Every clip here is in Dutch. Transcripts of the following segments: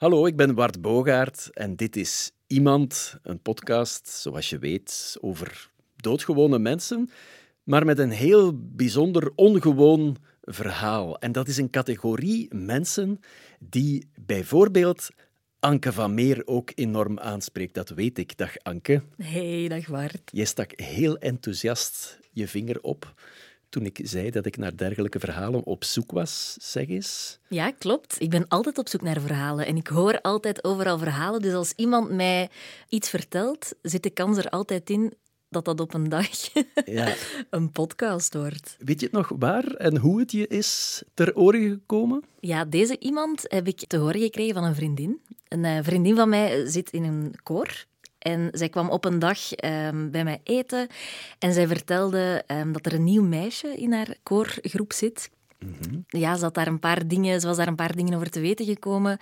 Hallo, ik ben Bart Bogaert en dit is Iemand, een podcast, zoals je weet, over doodgewone mensen, maar met een heel bijzonder ongewoon verhaal. En dat is een categorie mensen die bijvoorbeeld Anke van Meer ook enorm aanspreekt. Dat weet ik. Dag Anke. Hey, dag Bart. Je stak heel enthousiast je vinger op toen ik zei dat ik naar dergelijke verhalen op zoek was, zeg eens. Ja, klopt. Ik ben altijd op zoek naar verhalen en ik hoor altijd overal verhalen. Dus als iemand mij iets vertelt, zit de kans er altijd in dat dat op een dag ja. een podcast wordt. Weet je het nog waar en hoe het je is ter oren gekomen? Ja, deze iemand heb ik te horen gekregen van een vriendin. Een eh, vriendin van mij zit in een koor en zij kwam op een dag ehm, bij mij eten en zij vertelde um, dat er een nieuw meisje in haar koorgroep zit. Mm Ja, ze, had daar een paar dingen, ze was daar een paar dingen over te weten gekomen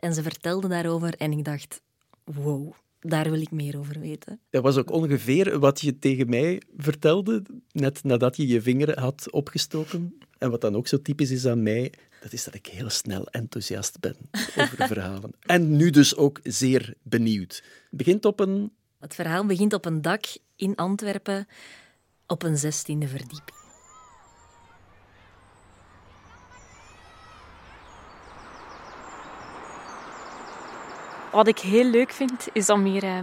en ze vertelde daarover en ik dacht, wow, daar wil ik meer over weten. Dat was ook ongeveer wat je tegen mij vertelde, net nadat je je vinger had opgestoken. En wat dan ook zo typisch is aan mij, dat is dat ik heel snel enthousiast ben over de verhalen. En nu dus ook zeer benieuwd. Het begint op een... Het verhaal begint op een dak in Antwerpen op een zestiende verdieping. Wat ik heel leuk vind, is om hier eh,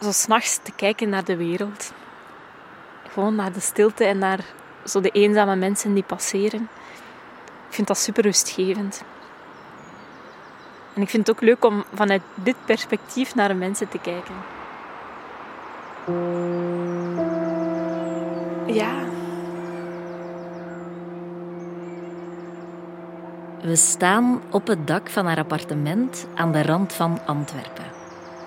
zo s'nachts te kijken naar de wereld. Gewoon naar de stilte en naar zo de eenzame mensen die passeren. Ik vind dat super rustgevend. En ik vind het ook leuk om vanuit dit perspectief naar de mensen te kijken. Ja. We staan op het dak van haar appartement aan de rand van Antwerpen.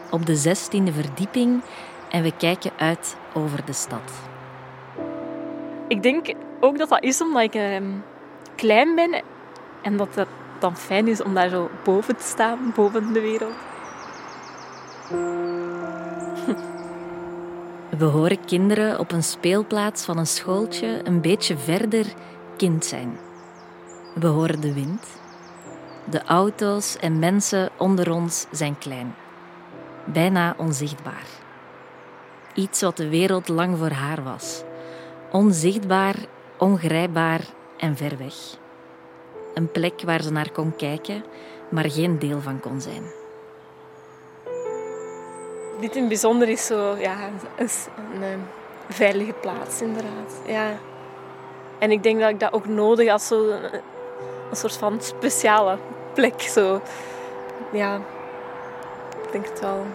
Op de 16e verdieping en we kijken uit over de stad. Ik denk ook dat dat is omdat ik ehm, klein ben en dat het dan fijn is om daar zo boven te staan, boven de wereld. We horen kinderen op een speelplaats van een schooltje een beetje verder kind zijn. We horen de wind. De auto's en mensen onder ons zijn klein. Bijna onzichtbaar. Iets wat de wereld lang voor haar was. Onzichtbaar, ongrijpbaar en ver weg. Een plek waar ze naar kon kijken, maar geen deel van kon zijn. Dit in bijzonder is zo, ja, is een, een veilige plaats inderdaad. Ja. En ik denk dat ik dat ook nodig had, zo een, een soort van speciale plek. Zo. Ja, ik denk het wel.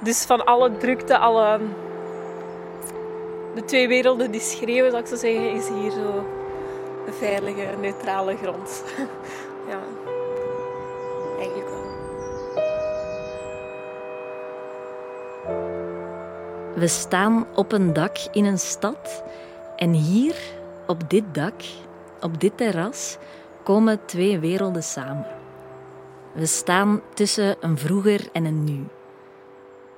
Dus van alle drukte, alle de twee werelden die schreeuwen, zou ik zo zeggen, is hier zo een veilige, neutrale grond. ja, eigenlijk wel. We staan op een dak in een stad en hier, op dit dak, op dit terras, komen twee werelden samen. We staan tussen een vroeger en een nu.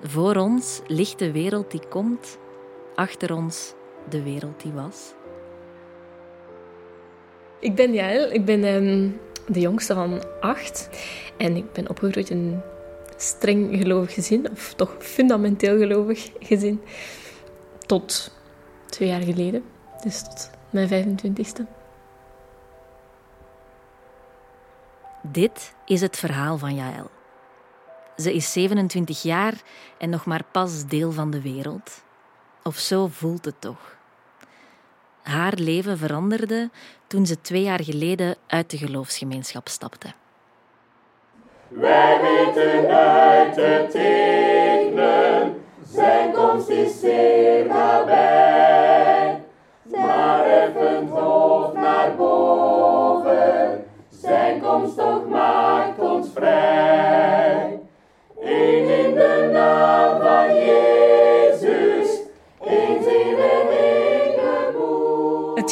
Voor ons ligt de wereld die komt achter ons de wereld die was? Ik ben Jael, ik ben um, de jongste van acht. En ik ben opgegroeid in een streng gelovig gezin, of toch fundamenteel gelovig gezin, tot twee jaar geleden. Dus tot mijn 25ste. Dit is het verhaal van Jael. Ze is 27 jaar en nog maar pas deel van de wereld. Of zo voelt het toch. Haar leven veranderde toen ze twee jaar geleden uit de geloofsgemeenschap stapte. Wij weten uit te tekenen, zijn komst is zeer nabij. Maar even hoofd naar boven, zijn komst toch maakt ons vrij.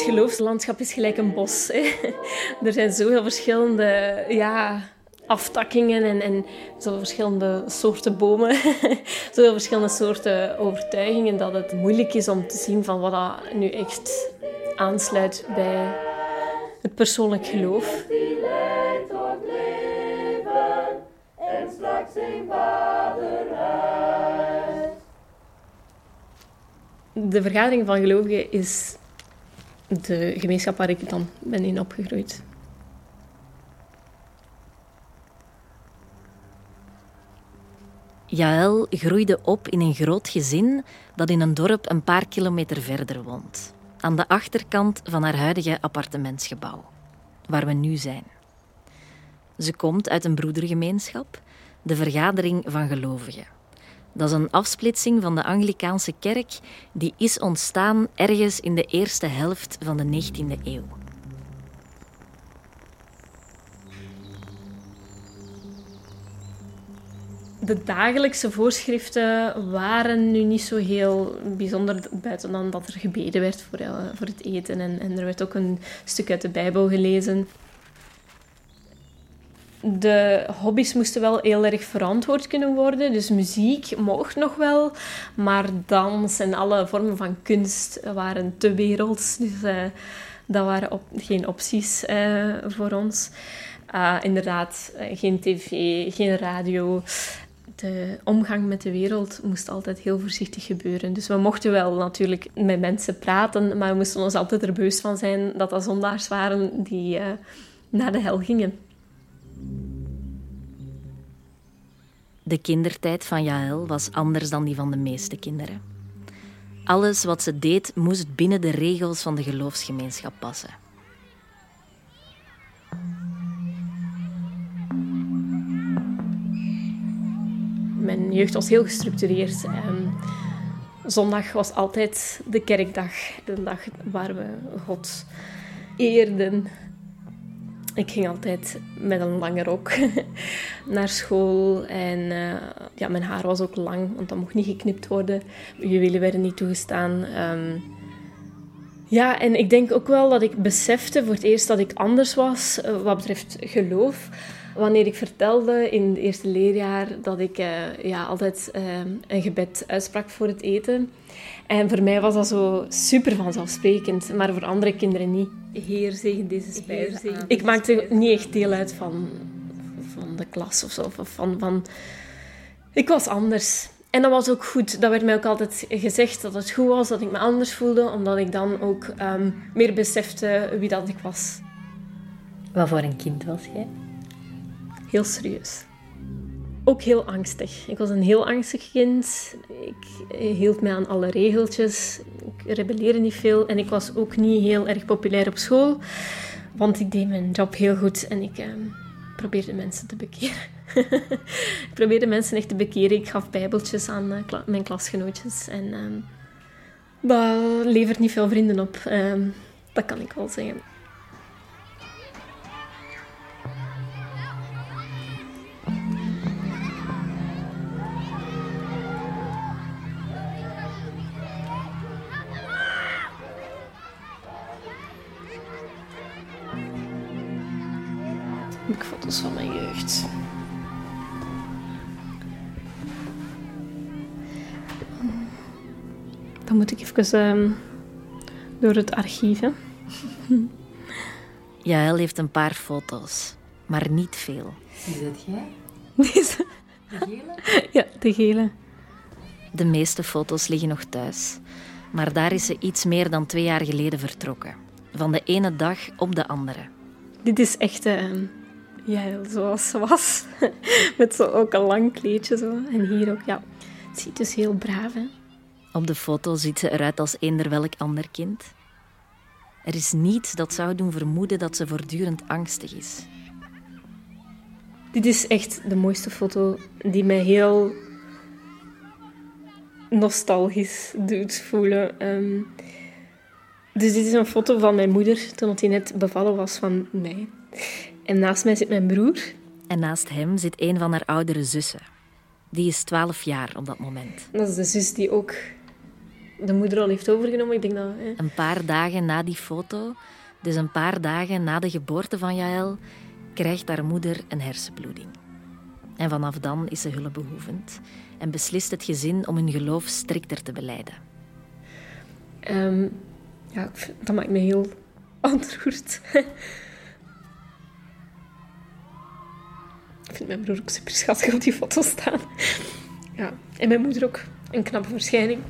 Geloofslandschap is gelijk een bos. Hè. Er zijn zoveel verschillende ja, aftakkingen en, en zoveel verschillende soorten bomen. zoveel verschillende soorten overtuigingen dat het moeilijk is om te zien van wat dat nu echt aansluit bij het persoonlijk geloof. De vergadering van gelovigen is de gemeenschap waar ik dan ben in opgegroeid. Jaël groeide op in een groot gezin dat in een dorp een paar kilometer verder woont. Aan de achterkant van haar huidige appartementsgebouw, waar we nu zijn. Ze komt uit een broedergemeenschap, de Vergadering van Gelovigen. Dat is een afsplitsing van de Anglikaanse kerk die is ontstaan ergens in de eerste helft van de 19e eeuw. De dagelijkse voorschriften waren nu niet zo heel bijzonder, buiten dan dat er gebeden werd voor, eh, voor het eten. En, en er werd ook een stuk uit de Bijbel gelezen. De hobby's moesten wel heel erg verantwoord kunnen worden. Dus muziek mocht nog wel. Maar dans en alle vormen van kunst waren te werelds. Dus eh, dat waren op, geen opties eh, voor ons. Ah, inderdaad, eh, geen tv, geen radio. De omgang met de wereld moest altijd heel voorzichtig gebeuren. Dus we mochten wel natuurlijk met mensen praten, maar we moesten ons altijd er bewust van zijn dat dat zondaars waren die naar de hel gingen. De kindertijd van Jaël was anders dan die van de meeste kinderen. Alles wat ze deed moest binnen de regels van de geloofsgemeenschap passen. Mijn jeugd was heel gestructureerd. Ehm, zondag was altijd de kerkdag, de dag waar we God eerden. Ik ging altijd met een lange rok naar school. En eh, ja, mijn haar was ook lang, want dat mocht niet geknipt worden. Juwelen werden niet toegestaan. Ehm, ja, en ik denk ook wel dat ik besefte voor het eerst dat ik anders was eh, wat betreft geloof. Wanneer ik vertelde in het eerste leerjaar dat ik eh, ja, altijd eh, een gebed uitsprak voor het eten. En voor mij was dat zo super vanzelfsprekend, maar voor andere kinderen niet. Heer, zegen deze spijs. Ik maakte niet echt deel uit van, van de klas of zo. Of van, van... Ik was anders. En dat was ook goed. Dat werd mij ook altijd gezegd dat het goed was dat ik me anders voelde, omdat ik dan ook ehm, meer besefte wie dat ik was. Wat voor een kind was jij? Heel serieus. Ook heel angstig. Ik was een heel angstig kind. Ik hield mij aan alle regeltjes. Ik rebelleerde niet veel. En ik was ook niet heel erg populair op school. Want ik deed mijn job heel goed en ik ehm, probeerde mensen te bekeren. ik probeerde mensen echt te bekeren. Ik gaf bijbeltjes aan eh, mijn klasgenootjes. En ehm, dat levert niet veel vrienden op. Ehm, dat kan ik wel zeggen. Ik foto's van mijn jeugd. Dan moet ik even ehm, door het archief. hè. Jaël heeft een paar foto's, maar niet veel. Is dat jij? Deze. De gele? Ja, de gele. De meeste foto's liggen nog thuis. Maar daar is ze iets meer dan twee jaar geleden vertrokken. Van de ene dag op de andere. Dit is echt ehm, ja, zoals ze was. Met zo ook een lang kleedje zo. En hier ook, ja. Het ziet dus heel braaf, hè. Op de foto ziet ze eruit als eender welk ander kind. Er is niets dat zou doen vermoeden dat ze voortdurend angstig is. Dit is echt de mooiste foto die mij heel nostalgisch doet voelen. Ehm, dus dit is een foto van mijn moeder toen hij net bevallen was van mij. En naast mij zit mijn broer. En naast hem zit een van haar oudere zussen. Die is 12 jaar op dat moment. Dat is de zus die ook de moeder al heeft overgenomen. Ik denk dat... Hè. Een paar dagen na die foto, dus een paar dagen na de geboorte van Jaël, krijgt haar moeder een hersenbloeding. En vanaf dan is ze hulpbehoevend en beslist het gezin om hun geloof strikter te beleiden. Ehm, ja, dat maakt me heel ontroerd. Ik vind mijn broer ook super schattig op die foto staan. Ja, en mijn moeder ook. Een knappe verschijning.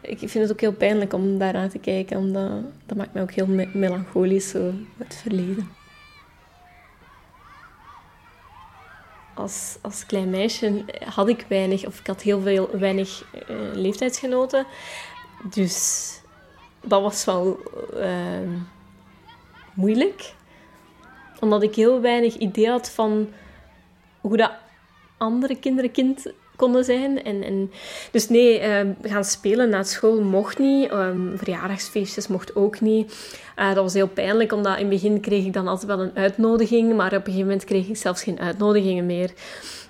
ik vind het ook heel pijnlijk om daaraan te kijken, omdat dat maakt mij ook heel me melancholisch, zo, het verleden. Als, als klein meisje had ik weinig, of ik had heel veel, weinig uh, leeftijdsgenoten. Dus dat was wel uh, moeilijk. Omdat ik heel weinig idee had van hoe dat andere kinderen kind konden zijn. En, en, dus nee, uh, gaan spelen na school mocht niet. Um, verjaardagsfeestjes mocht ook niet. Uh, dat was heel pijnlijk, omdat in het begin kreeg ik dan altijd wel een uitnodiging. Maar op een gegeven moment kreeg ik zelfs geen uitnodigingen meer.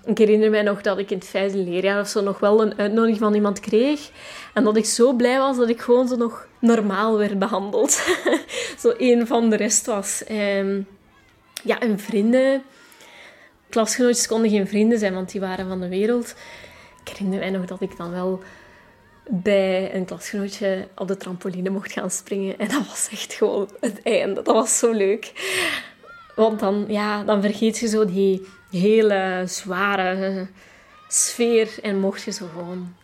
Ik herinner mij nog dat ik in het vijfde leerjaar of zo nog wel een uitnodiging van iemand kreeg. En dat ik zo blij was dat ik gewoon zo nog normaal werd behandeld. zo één van de rest was. Um, ja, en vrienden klasgenootjes konden geen vrienden zijn, want die waren van de wereld. Ik herinner mij nog dat ik dan wel bij een klasgenootje op de trampoline mocht gaan springen. En dat was echt gewoon het einde. Dat was zo leuk. Want dan, ja, dan vergeet je zo die hele zware sfeer en mocht je zo gewoon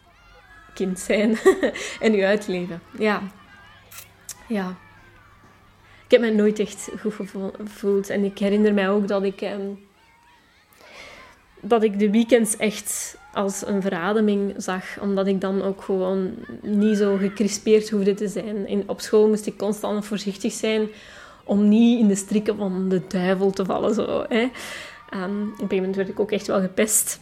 kind zijn en je uitleven. Ja. Ja. Ik heb me nooit echt goed gevoeld. En ik herinner mij ook dat ik... Ehm, dat ik de weekends echt als een verademing zag, omdat ik dan ook gewoon niet zo gecrispeerd hoefde te zijn. In, op school moest ik constant voorzichtig zijn om niet in de strikken van de duivel te vallen. Zo, hè. Um, op een gegeven moment werd ik ook echt wel gepest.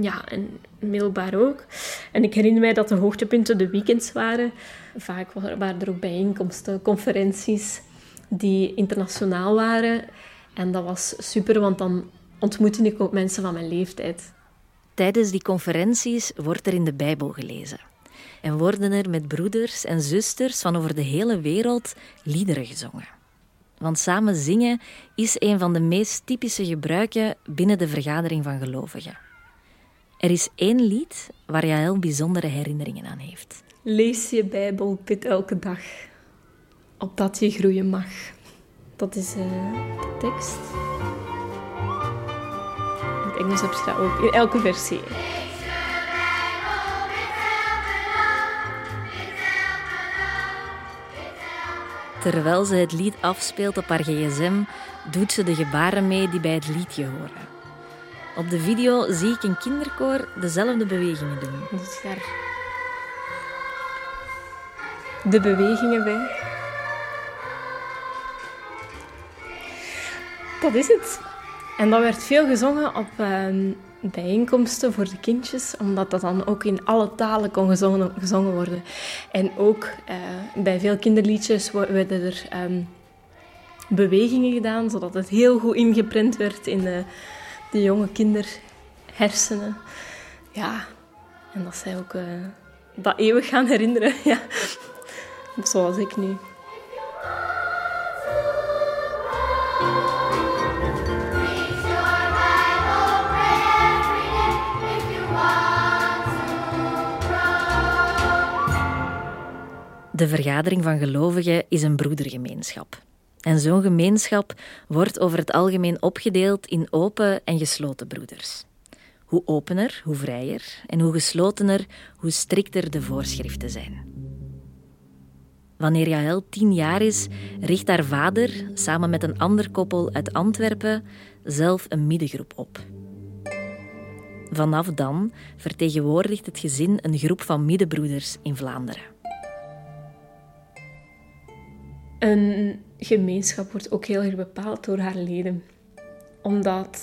Ja, en middelbaar ook. En ik herinner mij dat de hoogtepunten de weekends waren. Vaak waren er ook bijeenkomsten, conferenties die internationaal waren. En dat was super, want dan ontmoette ik ook mensen van mijn leeftijd. Tijdens die conferenties wordt er in de Bijbel gelezen. En worden er met broeders en zusters van over de hele wereld liederen gezongen. Want samen zingen is een van de meest typische gebruiken binnen de vergadering van gelovigen. Er is één lied waar Jaël bijzondere herinneringen aan heeft. Lees je Bijbel, bid elke dag, opdat je groeien mag. Dat is uh, de tekst. Engels heb je dat ook in elke versie. Terwijl ze het lied afspeelt op haar gsm, doet ze de gebaren mee die bij het liedje horen. Op de video zie ik een kinderkoor dezelfde bewegingen doen. Dus daar de bewegingen bij. Dat is het. En dat werd veel gezongen op uh, bijeenkomsten voor de kindjes, omdat dat dan ook in alle talen kon gezongen, gezongen worden. En ook uh, bij veel kinderliedjes werden er um, bewegingen gedaan, zodat het heel goed ingeprent werd in de, de jonge kinderhersenen. Ja, en dat zij ook uh, dat eeuwig gaan herinneren. Ja. Zoals ik nu. De vergadering van gelovigen is een broedergemeenschap. En zo'n gemeenschap wordt over het algemeen opgedeeld in open en gesloten broeders. Hoe opener, hoe vrijer, en hoe geslotener, hoe strikter de voorschriften zijn. Wanneer Jaël tien jaar is, richt haar vader, samen met een ander koppel uit Antwerpen, zelf een middengroep op. Vanaf dan vertegenwoordigt het gezin een groep van middenbroeders in Vlaanderen. Een gemeenschap wordt ook heel erg bepaald door haar leden. Omdat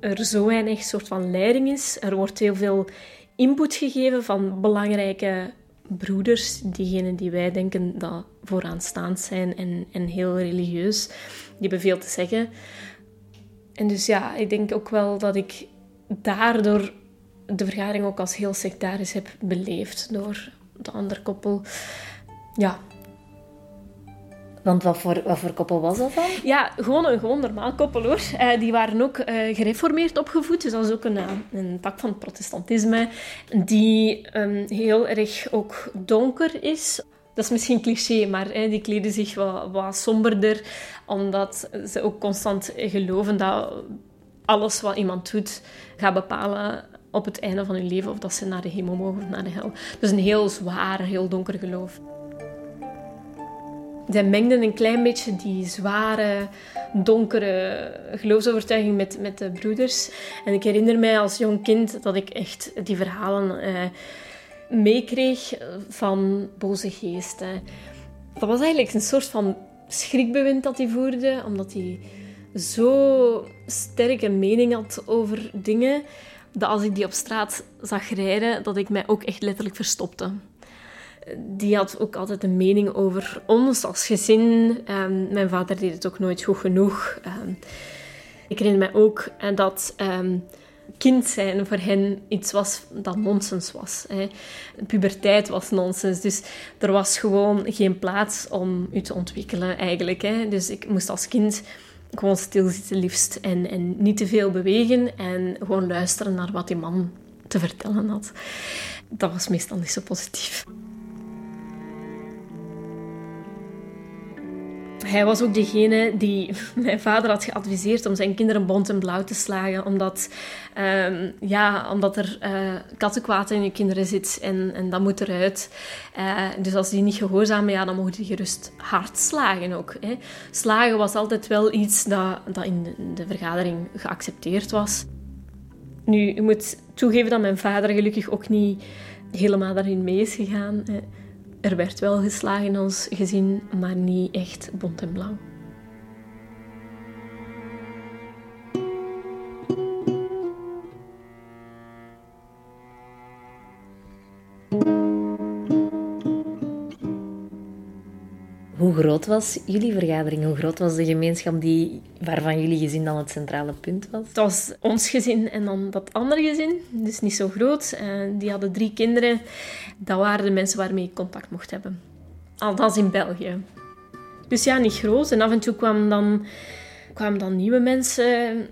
er zo weinig soort van leiding is. Er wordt heel veel input gegeven van belangrijke broeders, diegenen die wij denken dat vooraanstaand zijn en, en heel religieus. Die hebben veel te zeggen. En dus ja, ik denk ook wel dat ik daardoor de vergadering ook als heel sectarisch heb beleefd door de andere koppel. Ja, want wat voor, wat voor koppel was dat dan? Ja, gewoon een gewoon normaal koppel hoor. Uh, die waren ook uh, gereformeerd opgevoed. Dus dat is ook een, uh, een tak van het protestantisme. Die um, heel erg ook donker is. Dat is misschien cliché, maar hè, die kleden zich wat, wat somberder, omdat ze ook constant geloven dat alles wat iemand doet gaat bepalen op het einde van hun leven of dat ze naar de hemel mogen of naar de hel. Dus een heel zwaar, heel donker geloof. Zij mengden een klein beetje die zware, donkere geloofsovertuiging met, met de broeders. En ik herinner mij als jong kind dat ik echt die verhalen eh, meekreeg van boze geesten. Dat was eigenlijk een soort van schrikbewind dat hij voerde, omdat hij zo sterke mening had over dingen, dat als ik die op straat zag rijden, dat ik mij ook echt letterlijk verstopte die had ook altijd een mening over ons als gezin. Um, mijn vader deed het ook nooit goed genoeg. Um, ik herinner me ook uh, dat um, kind zijn voor hen iets was dat nonsens was. Hè. Puberteit was nonsens. Dus er was gewoon geen plaats om u te ontwikkelen eigenlijk. Hè. Dus ik moest als kind gewoon stilzitten liefst en, en niet te veel bewegen en gewoon luisteren naar wat die man te vertellen had. Dat was meestal niet zo positief. Hij was ook degene die mijn vader had geadviseerd om zijn kinderen bont en blauw te slagen, omdat, um, ja, omdat er uh, kattenkwaad in je kinderen zit en, en dat moet eruit. Uh, dus als die niet gehoorzamen, ja, dan mogen die gerust hard slagen ook. Hè. Slagen was altijd wel iets dat, dat in de, in de vergadering geaccepteerd was. Nu, ik moet toegeven dat mijn vader gelukkig ook niet helemaal daarin mee is gegaan. Hè. Er werd wel geslagen in ons gezin, maar niet echt bont en blauw. Hoe groot was jullie vergadering? Hoe groot was de gemeenschap die, waarvan jullie gezin dan het centrale punt was? Het was ons gezin en dan dat andere gezin, dus niet zo groot. Uh, die hadden drie kinderen. Dat waren de mensen waarmee ik contact mocht hebben. Althans in België. Dus ja, niet groot. En af en toe kwamen dan, kwamen dan nieuwe mensen.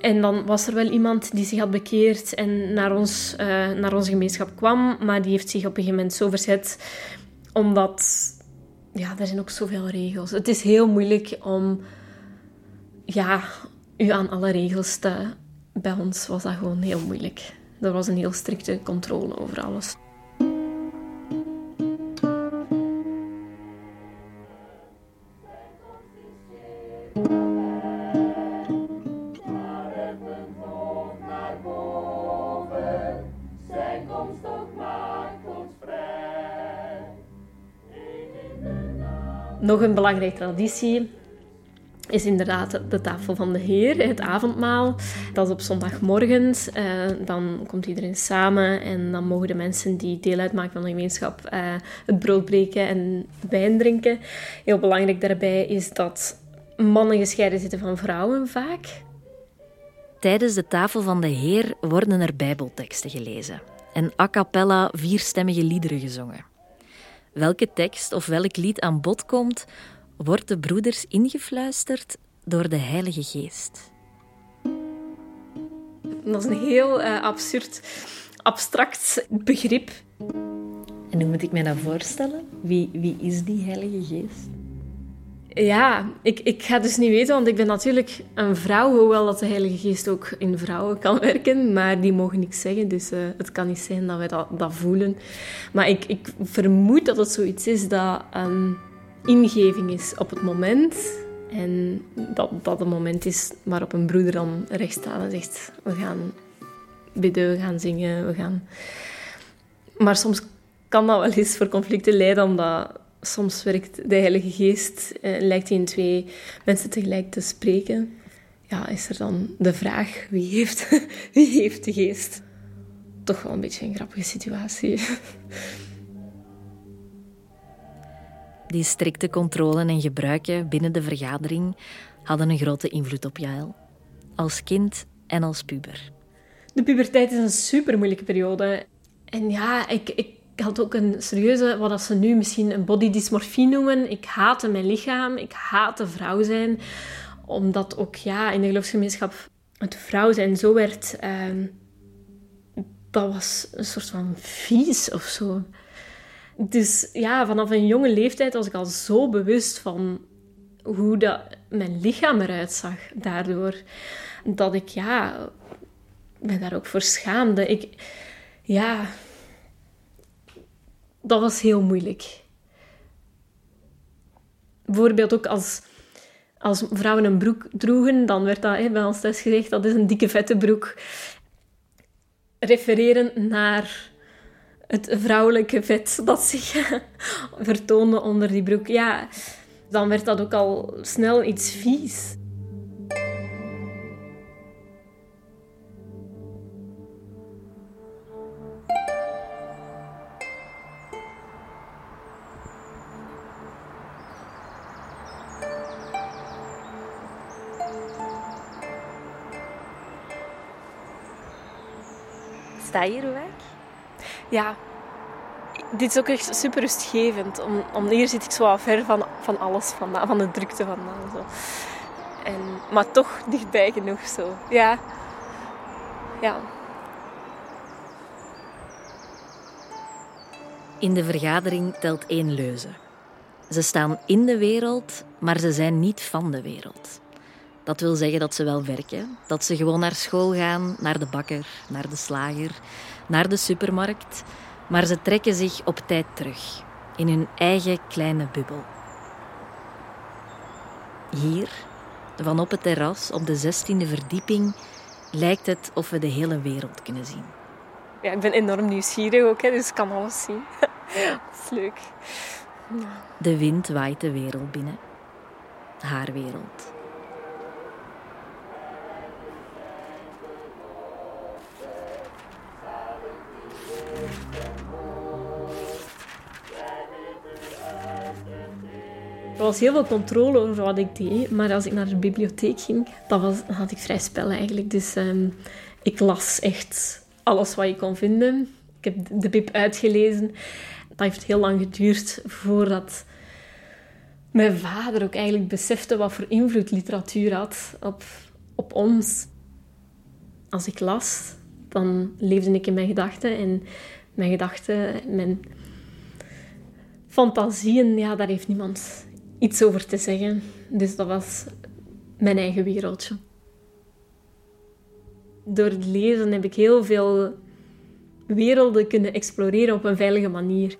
En dan was er wel iemand die zich had bekeerd en naar, ons, uh, naar onze gemeenschap kwam. Maar die heeft zich op een gegeven moment zo verzet omdat ja, er zijn ook zoveel regels. Het is heel moeilijk om ja, u aan alle regels te... Bij ons was dat gewoon heel moeilijk. Er was een heel strikte controle over alles. Een belangrijke traditie is inderdaad de tafel van de Heer, het avondmaal. Dat is op zondagmorgen. Uh, dan komt iedereen samen en dan mogen de mensen die deel uitmaken van de gemeenschap uh, het brood breken en wijn drinken. Heel belangrijk daarbij is dat mannen gescheiden zitten van vrouwen vaak. Tijdens de tafel van de Heer worden er Bijbelteksten gelezen en a cappella vierstemmige liederen gezongen welke tekst of welk lied aan bod komt, wordt de broeders ingefluisterd door de Heilige Geest. Dat is een heel uh, absurd, abstract begrip. En hoe moet ik mij dat voorstellen? Wie, wie is die Heilige Geest? Ja, ik, ik ga dus niet weten, want ik ben natuurlijk een vrouw, hoewel dat de Heilige Geest ook in vrouwen kan werken, maar die mogen niks zeggen, dus uh, het kan niet zijn dat wij dat, dat voelen. Maar ik, ik vermoed dat het zoiets is dat een ingeving is op het moment en dat dat een moment is waarop een broeder dan recht staat en zegt, we gaan bidden, we gaan zingen, we gaan... Maar soms kan dat wel eens voor conflicten leiden, omdat soms werkt de Heilige Geest, eh, lijkt hij in twee mensen tegelijk te spreken. Ja, is er dan de vraag, wie heeft, wie heeft de geest? Toch wel een beetje een grappige situatie. Die strikte controle en gebruiken binnen de vergadering hadden een grote invloed op Jael. Als kind en als puber. De puberteit is een super moeilijke periode. En ja, ik, ik ik had ook een serieuze, wat ze nu misschien een body dysmorfie noemen. Ik haatte mijn lichaam, ik haatte vrouw zijn. Omdat ook ja, in de geloofsgemeenschap het vrouw zijn zo werd... Uh, dat was een soort van vies of zo. Dus ja, vanaf een jonge leeftijd was ik al zo bewust van hoe dat mijn lichaam eruit zag daardoor. Dat ik, ja, me daar ook voor schaamde. Ik, ja, dat was heel moeilijk. Bijvoorbeeld ook als, als vrouwen een broek droegen, dan werd dat bij ons thuis gezegd, dat is een dikke vette broek. Refereren naar het vrouwelijke vet dat zich vertoonde onder die broek. Ja, dan werd dat ook al snel iets vies. Sta je hier weg? Ja, dit is ook echt super rustgevend. Om, om hier zit ik zo ver van, van alles vandaan, van de drukte vandaan. Zo. En, maar toch dichtbij genoeg zo. Ja. Ja. In de vergadering telt één leuze. Ze staan in de wereld, maar ze zijn niet van de wereld. Dat wil zeggen dat ze wel werken, dat ze gewoon naar school gaan, naar de bakker, naar de slager, naar de supermarkt, maar ze trekken zich op tijd terug, in hun eigen kleine bubbel. Hier, van op het terras op de 16e verdieping, lijkt het of we de hele wereld kunnen zien. ja, ik ben enorm nieuwsgierig ook, hè, dus ik kan alles zien. dat is leuk. De wind waait de wereld binnen. Haar wereld. Er was heel veel controle over wat ik deed, maar als ik naar de bibliotheek ging, dan had ik vrij spel eigenlijk. Dus ehm, ik las echt alles wat je kon vinden. Ik heb de bib uitgelezen. Dat heeft heel lang geduurd voordat mijn vader ook eigenlijk besefte wat voor invloed literatuur had op, op ons. Als ik las, dan leefde ik in mijn gedachten. En mijn gedachten, mijn fantasieën, ja, daar heeft niemand iets over te zeggen. Dus dat was mijn eigen wereldje. Door het lezen heb ik heel veel werelden kunnen exploreren op een veilige manier.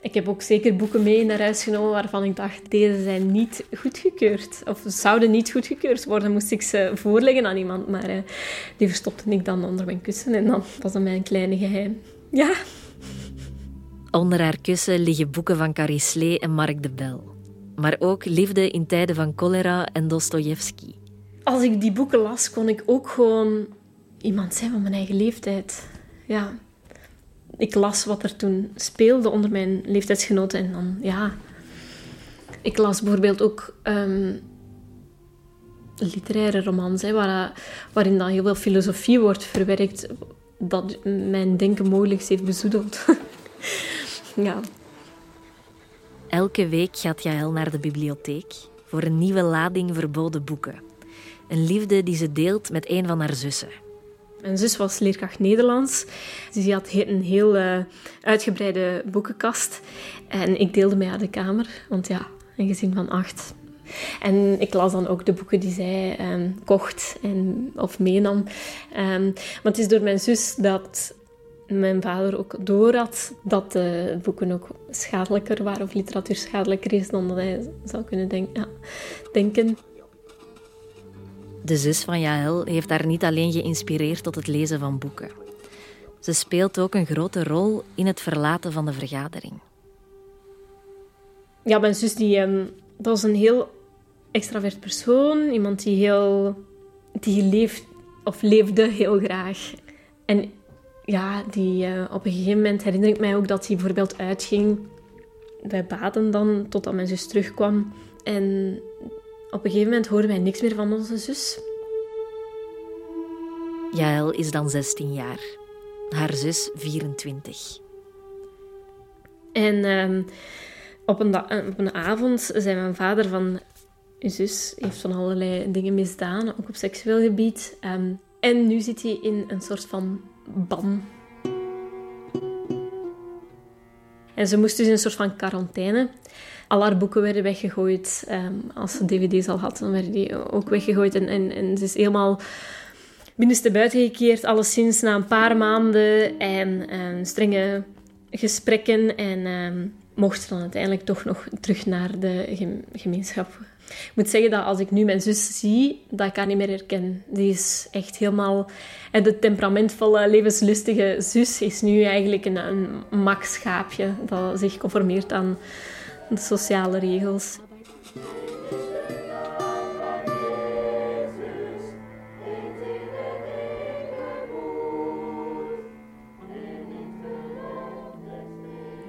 Ik heb ook zeker boeken mee naar huis genomen waarvan ik dacht, deze zijn niet goedgekeurd. Of zouden niet goedgekeurd worden, moest ik ze voorleggen aan iemand. Maar eh, die verstopte ik dan onder mijn kussen en dan was dat mijn kleine geheim. Ja, Onder haar kussen liggen boeken van Carrie Slee en Mark de Bel. Maar ook Liefde in tijden van cholera en Dostojevski. als ik die boeken las, kon ik ook gewoon iemand zijn van mijn eigen leeftijd. Ja. Ik las wat er toen speelde onder mijn leeftijdsgenoten en dan, ja. Ik las bijvoorbeeld ook ehm, literaire romans, hè, waar, waarin dan heel veel filosofie wordt verwerkt, dat mijn denken mogelijk heeft bezoedeld. ja. Elke week gaat Jaël naar de bibliotheek voor een nieuwe lading verboden boeken. Een liefde die ze deelt met een van haar zussen. Mijn zus was leerkracht Nederlands. Dus die had een heel eh, uitgebreide boekenkast. En ik deelde met haar de kamer, want ja, een gezin van acht. En ik las dan ook de boeken die zij ehm, kocht en, of meenam. Ehm, maar het is door mijn zus dat mijn vader ook door had dat de boeken ook schadelijker waren, of literatuur schadelijker is dan dat hij zou kunnen denk- ja, denken. De zus van Jaël heeft haar niet alleen geïnspireerd tot het lezen van boeken. Ze speelt ook een grote rol in het verlaten van de vergadering. Ja, mijn zus die, ehm, dat was een heel extravert persoon. Iemand die heel... Die leeft, of leefde heel graag. En ja, die eh, op een gegeven moment herinner ik mij ook dat hij bijvoorbeeld uitging. Wij baden dan, totdat mijn zus terugkwam. En op een gegeven moment hoorden wij niks meer van onze zus. Jaël is dan 16 jaar. Haar zus 24. En ehm, op, een eh, op een avond zei mijn vader van... Uw zus heeft van allerlei dingen misdaan, ook op seksueel gebied. Ehm, en nu zit hij in een soort van ban. En ze moest dus in een soort van quarantaine. Al haar boeken werden weggegooid. Ehm, als ze dvd's al had, dan werden die ook weggegooid. En, en, ze is helemaal binnenste buiten gekeerd, alleszins na een paar maanden en, en strenge gesprekken. En um, mocht dan uiteindelijk toch nog terug naar de gemeenschap. Ik moet zeggen dat als ik nu mijn zus zie, dat ik haar niet meer herken. Die is echt helemaal... En de temperamentvolle, levenslustige zus is nu eigenlijk een, een max-schaapje dat zich conformeert aan de sociale regels.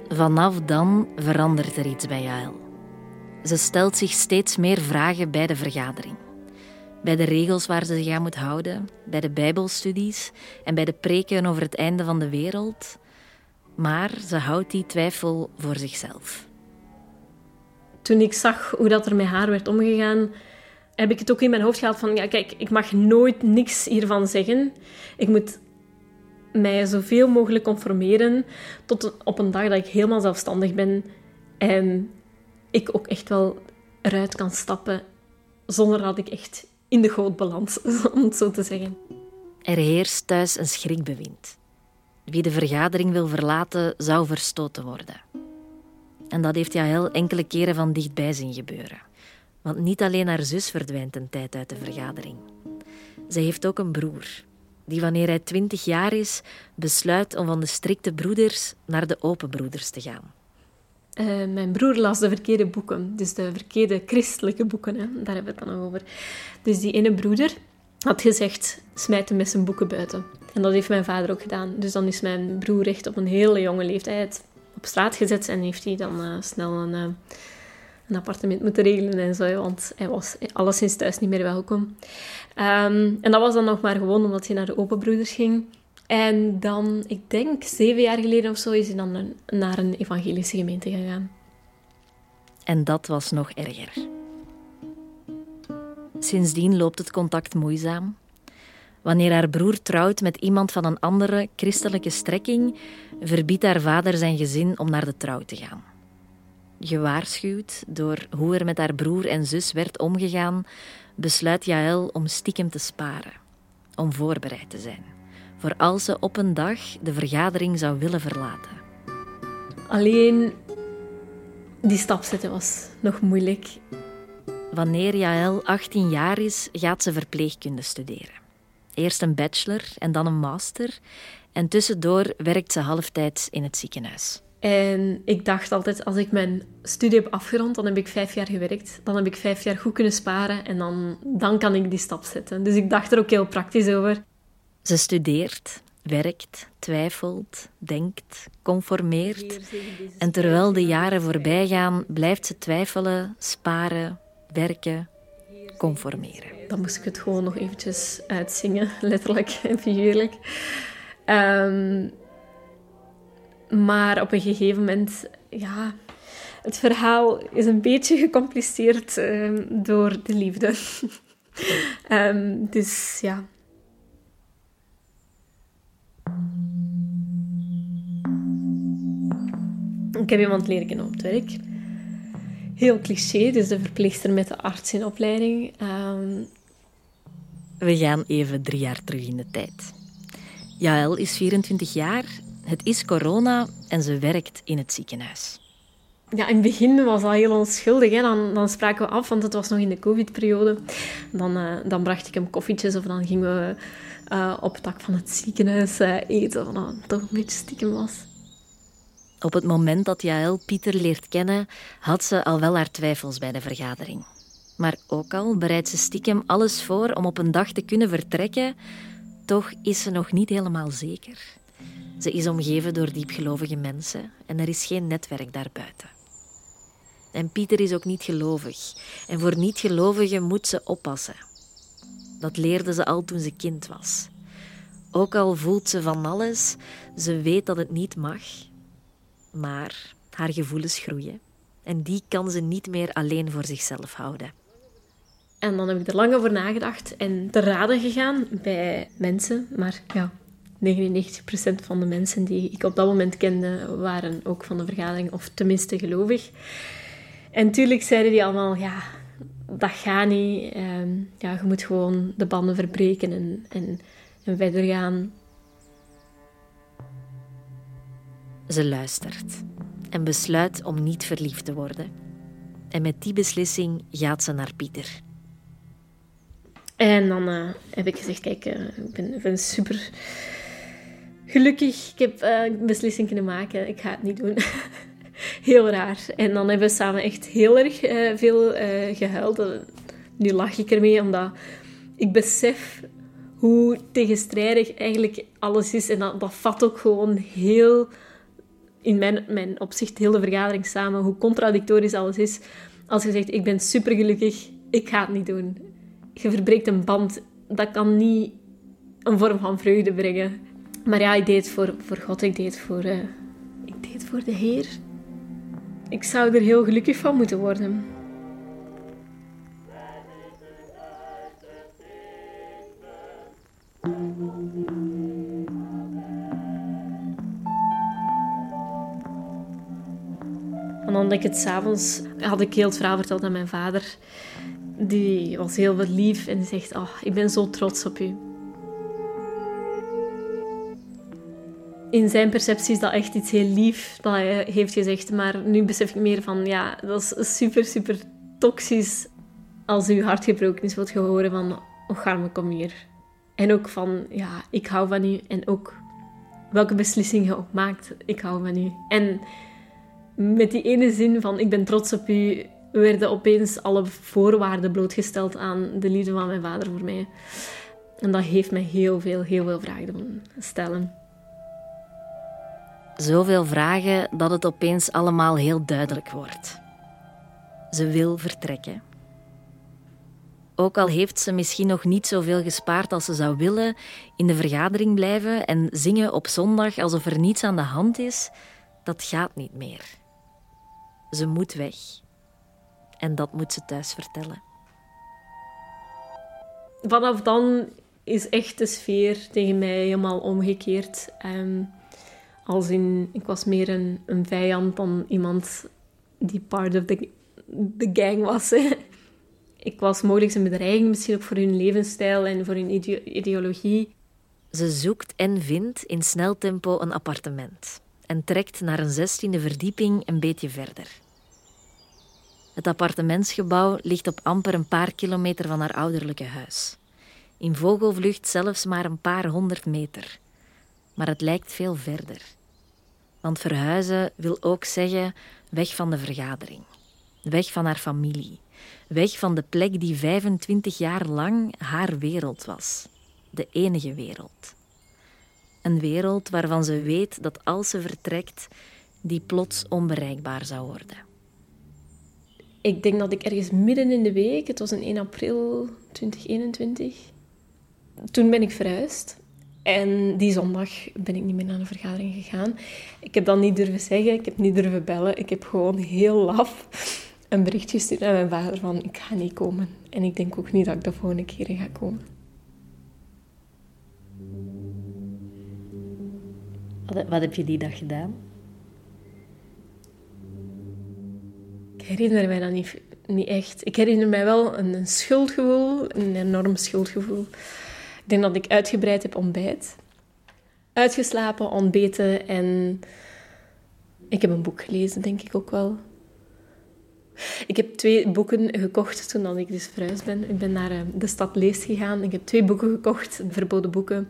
Vanaf dan verandert er iets bij Jael. Ze stelt zich steeds meer vragen bij de vergadering. Bij de regels waar ze zich aan moet houden, bij de Bijbelstudies en bij de preken over het einde van de wereld. Maar ze houdt die twijfel voor zichzelf. Toen ik zag hoe dat er met haar werd omgegaan, heb ik het ook in mijn hoofd gehaald van, ja, kijk, ik mag nooit niks hiervan zeggen. Ik moet mij zoveel mogelijk conformeren tot op een dag dat ik helemaal zelfstandig ben en ik ook echt wel eruit kan stappen zonder dat ik echt in de goot beland, om het zo te zeggen. Er heerst thuis een schrikbewind. Wie de vergadering wil verlaten, zou verstoten worden. En dat heeft Jael enkele keren van dichtbij zien gebeuren. Want niet alleen haar zus verdwijnt een tijd uit de vergadering. Zij heeft ook een broer, die wanneer hij twintig jaar is, besluit om van de strikte broeders naar de open broeders te gaan. Uh, mijn broer las de verkeerde boeken, dus de verkeerde christelijke boeken, hè. daar hebben we het dan over. Dus die ene broeder had gezegd, smijt hem met zijn boeken buiten. En dat heeft mijn vader ook gedaan. Dus dan is mijn broer echt op een hele jonge leeftijd op straat gezet en heeft hij dan uh, snel een, uh, een, appartement moeten regelen en zo, want hij was alleszins thuis niet meer welkom. Um, en dat was dan nog maar gewoon omdat hij naar de open broeders ging. En dan, ik denk zeven jaar geleden of zo, is hij dan naar een evangelische gemeente gegaan. En dat was nog erger. Sindsdien loopt het contact moeizaam. Wanneer haar broer trouwt met iemand van een andere christelijke strekking, verbiedt haar vader zijn gezin om naar de trouw te gaan. Gewaarschuwd door hoe er met haar broer en zus werd omgegaan, besluit Jaël om stiekem te sparen, om voorbereid te zijn voor als ze op een dag de vergadering zou willen verlaten. Alleen die stap zetten was nog moeilijk. Wanneer Jaël 18 jaar is, gaat ze verpleegkunde studeren. Eerst een bachelor en dan een master. En tussendoor werkt ze halftijds in het ziekenhuis. En ik dacht altijd, als ik mijn studie heb afgerond, dan heb ik vijf jaar gewerkt. Dan heb ik vijf jaar goed kunnen sparen en dan, dan kan ik die stap zetten. Dus ik dacht er ook heel praktisch over. Ze studeert, werkt, twijfelt, denkt, conformeert. En terwijl de jaren voorbij gaan, blijft ze twijfelen, sparen, werken, conformeren. Dan moest ik het gewoon nog eventjes uitzingen, letterlijk en figuurlijk. Um, maar op een gegeven moment, ja, het verhaal is een beetje gecompliceerd um, door de liefde. um, dus ja, Ik heb iemand leren kennen op het werk. Heel cliché, dus de verpleegster met de arts in opleiding. Um... We gaan even drie jaar terug in de tijd. Jaël is 24 jaar, het is corona en ze werkt in het ziekenhuis. Ja, in het begin was dat heel onschuldig. Hè. Dan, dan spraken we af, want het was nog in de covid-periode. Dan, uh, dan bracht ik hem koffietjes of dan gingen we uh, op het dak van het ziekenhuis uh, eten. Wat dan toch een beetje stiekem was. Op het moment dat Jaël Pieter leert kennen, had ze al wel haar twijfels bij de vergadering. Maar ook al bereidt ze stiekem alles voor om op een dag te kunnen vertrekken, toch is ze nog niet helemaal zeker. Ze is omgeven door diepgelovige mensen en er is geen netwerk daarbuiten. En Pieter is ook niet gelovig. En voor niet-gelovigen moet ze oppassen. Dat leerde ze al toen ze kind was. Ook al voelt ze van alles, ze weet dat het niet mag, maar haar gevoelens groeien en die kan ze niet meer alleen voor zichzelf houden. En dan heb ik er lang over nagedacht en te raden gegaan bij mensen. Maar ja, 99% van de mensen die ik op dat moment kende, waren ook van de vergadering, of tenminste gelovig. En natuurlijk zeiden die allemaal, ja, dat gaat niet. Ehm, ja, je moet gewoon de banden verbreken en, en, en verder gaan. Ze luistert en besluit om niet verliefd te worden. En met die beslissing gaat ze naar Pieter. En dan uh, heb ik gezegd, kijk, uh, ik, ben, super gelukkig. Ik heb uh, een beslissing kunnen maken. Ik ga het niet doen. heel raar. En dan hebben we samen echt heel erg veel gehuild. Nu lach ik ermee, omdat ik besef hoe tegenstrijdig eigenlijk alles is. En dat, dat vat ook gewoon heel, in mijn, opzicht, heel de vergadering samen, hoe contradictorisch alles is. Als je zegt, ik ben super gelukkig, ik ga het niet doen je verbreekt een band. Dat kan niet een vorm van vreugde brengen. Maar ja, ik deed het voor, voor God, ik deed het voor, uh, ik deed het voor de Heer. Ik zou er heel gelukkig van moeten worden. En dan ik het s'avonds had ik heel het verhaal verteld aan mijn vader die was heel lief en die zegt: oh, Ik ben zo trots op u. In zijn perceptie is dat echt iets heel lief dat hij heeft gezegd. Maar nu besef ik meer van: ja, dat is super, super toxisch. Als uw hart gebroken is, je horen van: Oh, Garme, kom hier. En ook van: Ja, ik hou van u. En ook welke beslissing je ook maakt, ik hou van u. En met die ene zin van: Ik ben trots op u werden opeens alle voorwaarden blootgesteld aan de liefde van mijn vader voor mij. En dat heeft mij heel veel, heel veel vragen doen stellen. Zoveel vragen dat het opeens allemaal heel duidelijk wordt. Ze wil vertrekken. Ook al heeft ze misschien nog niet zoveel gespaard als ze zou willen, in de vergadering blijven en zingen op zondag alsof er niets aan de hand is, dat gaat niet meer. Ze moet weg. En dat moet ze thuis vertellen. Vanaf dan is echt de sfeer tegen mij helemaal omgekeerd. Um, als in, ik was meer een, een vijand dan iemand die part of the, the gang was. ik was mogelijk een bedreiging, misschien ook voor hun levensstijl en voor hun ideologie. Ze zoekt en vindt in snel tempo een appartement en trekt naar een zestiende verdieping een beetje verder. Het appartementsgebouw ligt op amper een paar kilometer van haar ouderlijke huis. In vogelvlucht zelfs maar een paar honderd meter. Maar het lijkt veel verder. Want verhuizen wil ook zeggen weg van de vergadering. Weg van haar familie. Weg van de plek die 25 jaar lang haar wereld was. De enige wereld. Een wereld waarvan ze weet dat als ze vertrekt, die plots onbereikbaar zou worden ik denk dat ik ergens midden in de week, het was een 1 april 2021, toen ben ik verhuisd. En die zondag ben ik niet meer naar de vergadering gegaan. Ik heb dat niet durven zeggen, ik heb niet durven bellen. Ik heb gewoon heel laf een bericht gestuurd naar mijn vader van ik ga niet komen. En ik denk ook niet dat ik de volgende keer ga komen. Wat, heb je die dag gedaan? herinner mij dat niet, niet echt. Ik herinner mij wel een, een schuldgevoel, een enorm schuldgevoel. Ik denk dat ik uitgebreid heb ontbijt. Uitgeslapen, ontbeten en ik heb een boek gelezen, denk ik ook wel. Ik heb twee boeken gekocht toen ik dus verhuisd ben. Ik ben naar eh, de stad Lees gegaan. Ik heb twee boeken gekocht, verboden boeken.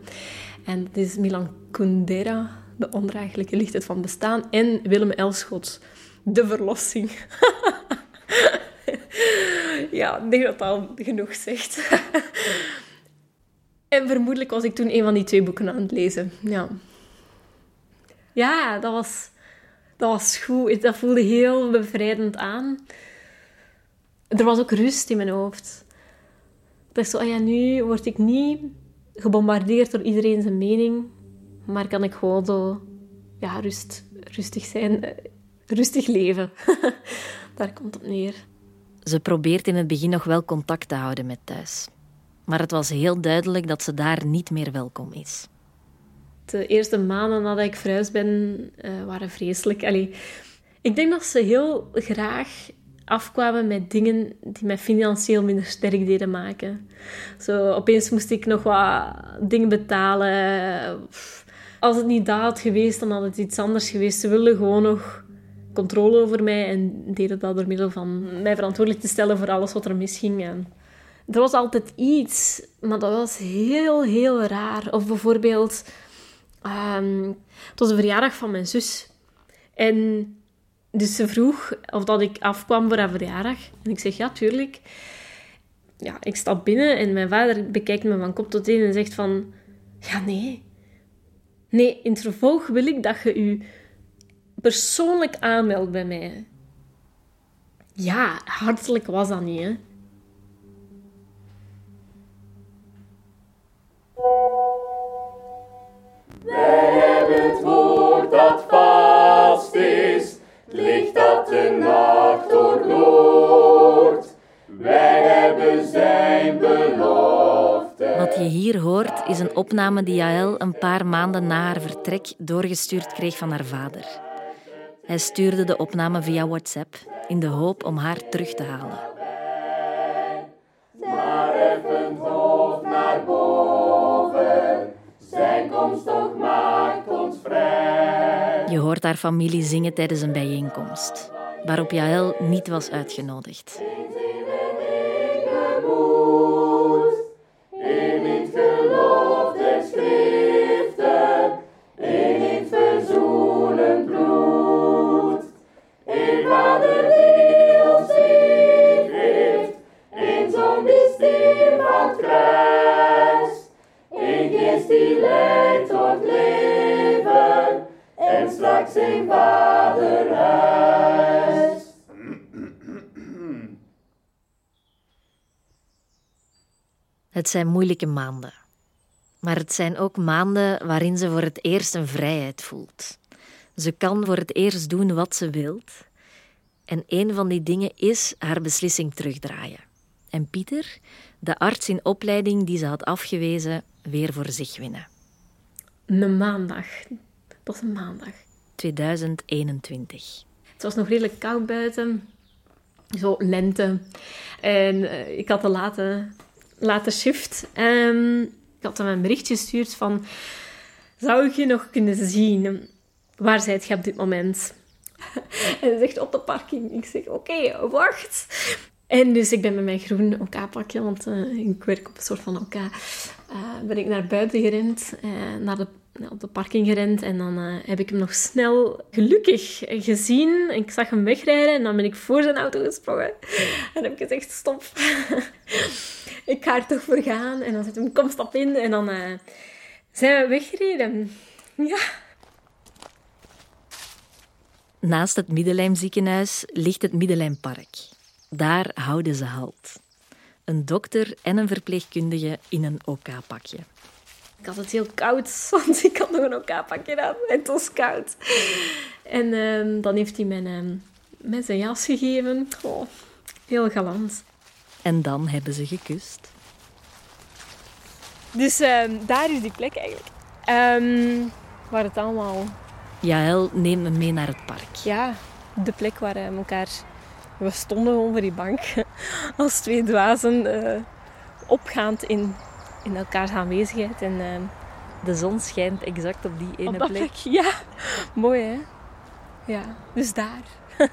En het is Milan Kundera, De ondraaglijke lichtheid van bestaan. En Willem Elschot, De verlossing. ja, ik denk dat dat al genoeg zegt. en vermoedelijk was ik toen een van die twee boeken aan het lezen. Ja, ja dat, was, dat was goed. Dat voelde heel bevrijdend aan. Er was ook rust in mijn hoofd. Dat is zo, ah ja, nu word ik niet gebombardeerd door iedereen zijn mening, maar kan ik gewoon zo ja, rust, rustig zijn, eh, rustig leven. Daar komt het neer. Ze probeert in het begin nog wel contact te houden met thuis. Maar het was heel duidelijk dat ze daar niet meer welkom is. De eerste maanden nadat ik verhuisd ben, uh, waren vreselijk. Allee, ik denk dat ze heel graag afkwamen met dingen die mij financieel minder sterk deden maken. Zo, opeens moest ik nog wat dingen betalen. Als het niet dat had geweest, dan had het iets anders geweest. Ze wilden gewoon nog controle over mij en deden dat door middel van mij verantwoordelijk te stellen voor alles wat er misging. En er was altijd iets, maar dat was heel, heel raar. Of bijvoorbeeld, um, het was de verjaardag van mijn zus. En dus ze vroeg of dat ik afkwam voor haar verjaardag. En ik zeg, ja, tuurlijk. Ja, ik stap binnen en mijn vader bekijkt me van kop tot teen en zegt van... Ja, nee. Nee, in het vervolg wil ik dat je je persoonlijk aanmeldt bij mij. Ja, hartelijk was dat niet, hè. Wij hebben het woord dat vast is, licht dat de nacht doorloort. Wij hebben zijn belofte. Wat je hier hoort is een opname die Jaël een paar maanden na haar vertrek doorgestuurd kreeg van haar vader. Hij stuurde de opname via WhatsApp in de hoop om haar terug te halen. Maar even hoofd naar boven, zijn komst toch maakt ons vrij. Je hoort haar familie zingen tijdens een bijeenkomst, waarop Jaël niet was uitgenodigd. Aan het kruis. Die leidt tot leven, en straks in Vaderhuis. Het zijn moeilijke maanden. Maar het zijn ook maanden waarin ze voor het eerst een vrijheid voelt. Ze kan voor het eerst doen wat ze wilt. En een van die dingen is haar beslissing terugdraaien. En Pieter, de arts in opleiding die ze had afgewezen, weer voor zich winnen. Een maandag. Dat was een maandag. 2021. Het was nog redelijk koud buiten. Zo lente. En eh, ik had een late, late shift. En ik had hem een berichtje gestuurd van... Zou ik je nog kunnen zien? Waar zijt je op dit moment? en hij zegt op de parking. Ik zeg, oké, wacht. En dus ik ben met mijn groen OK-pakje, want eh, ik werk op een soort van OK, eh, ben ik naar buiten gerend, eh, naar de, op de parking gerend. En dan heb ik hem nog snel gelukkig gezien. Ik zag hem wegrijden en dan ben ik voor zijn auto gesprongen. En heb ik gezegd, stop. ik ga er toch voor gaan. En dan zet hem, kom, stap in. En dan zijn we weggereden. Ja. Naast het Middellijmziekenhuis ligt het Middellijmpark. Daar houden ze halt. Een dokter en een verpleegkundige in een OK-pakje. Ik had het heel koud, want ik had nog een OK-pakje aan. En het was koud. En ehm, dan heeft hij mijn, ehm, mij zijn jas gegeven. Oh, heel galant. En dan hebben ze gekust. Dus ehm, daar is die plek eigenlijk. Ehm, waar het allemaal... Jaël neemt me mee naar het park. Ja, de plek waar we elkaar... We stonden gewoon voor die bank. Als twee dwazen eh, opgaand in, in elkaars aanwezigheid. En ehm, De zon schijnt exact op die ene op plek. plek. Ja, mooi hè? Ja, dus daar.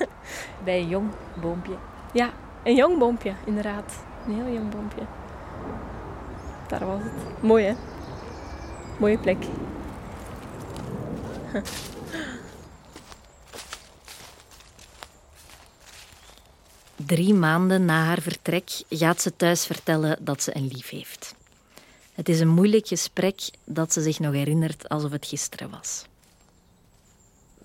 Bij een jong boompje. Ja, een jong boompje, inderdaad. Een heel jong boompje. Daar was het. Mooi, hè? Mooie plek. Drie maanden na haar vertrek gaat ze thuis vertellen dat ze een lief heeft. Het is een moeilijk gesprek dat ze zich nog herinnert alsof het gisteren was.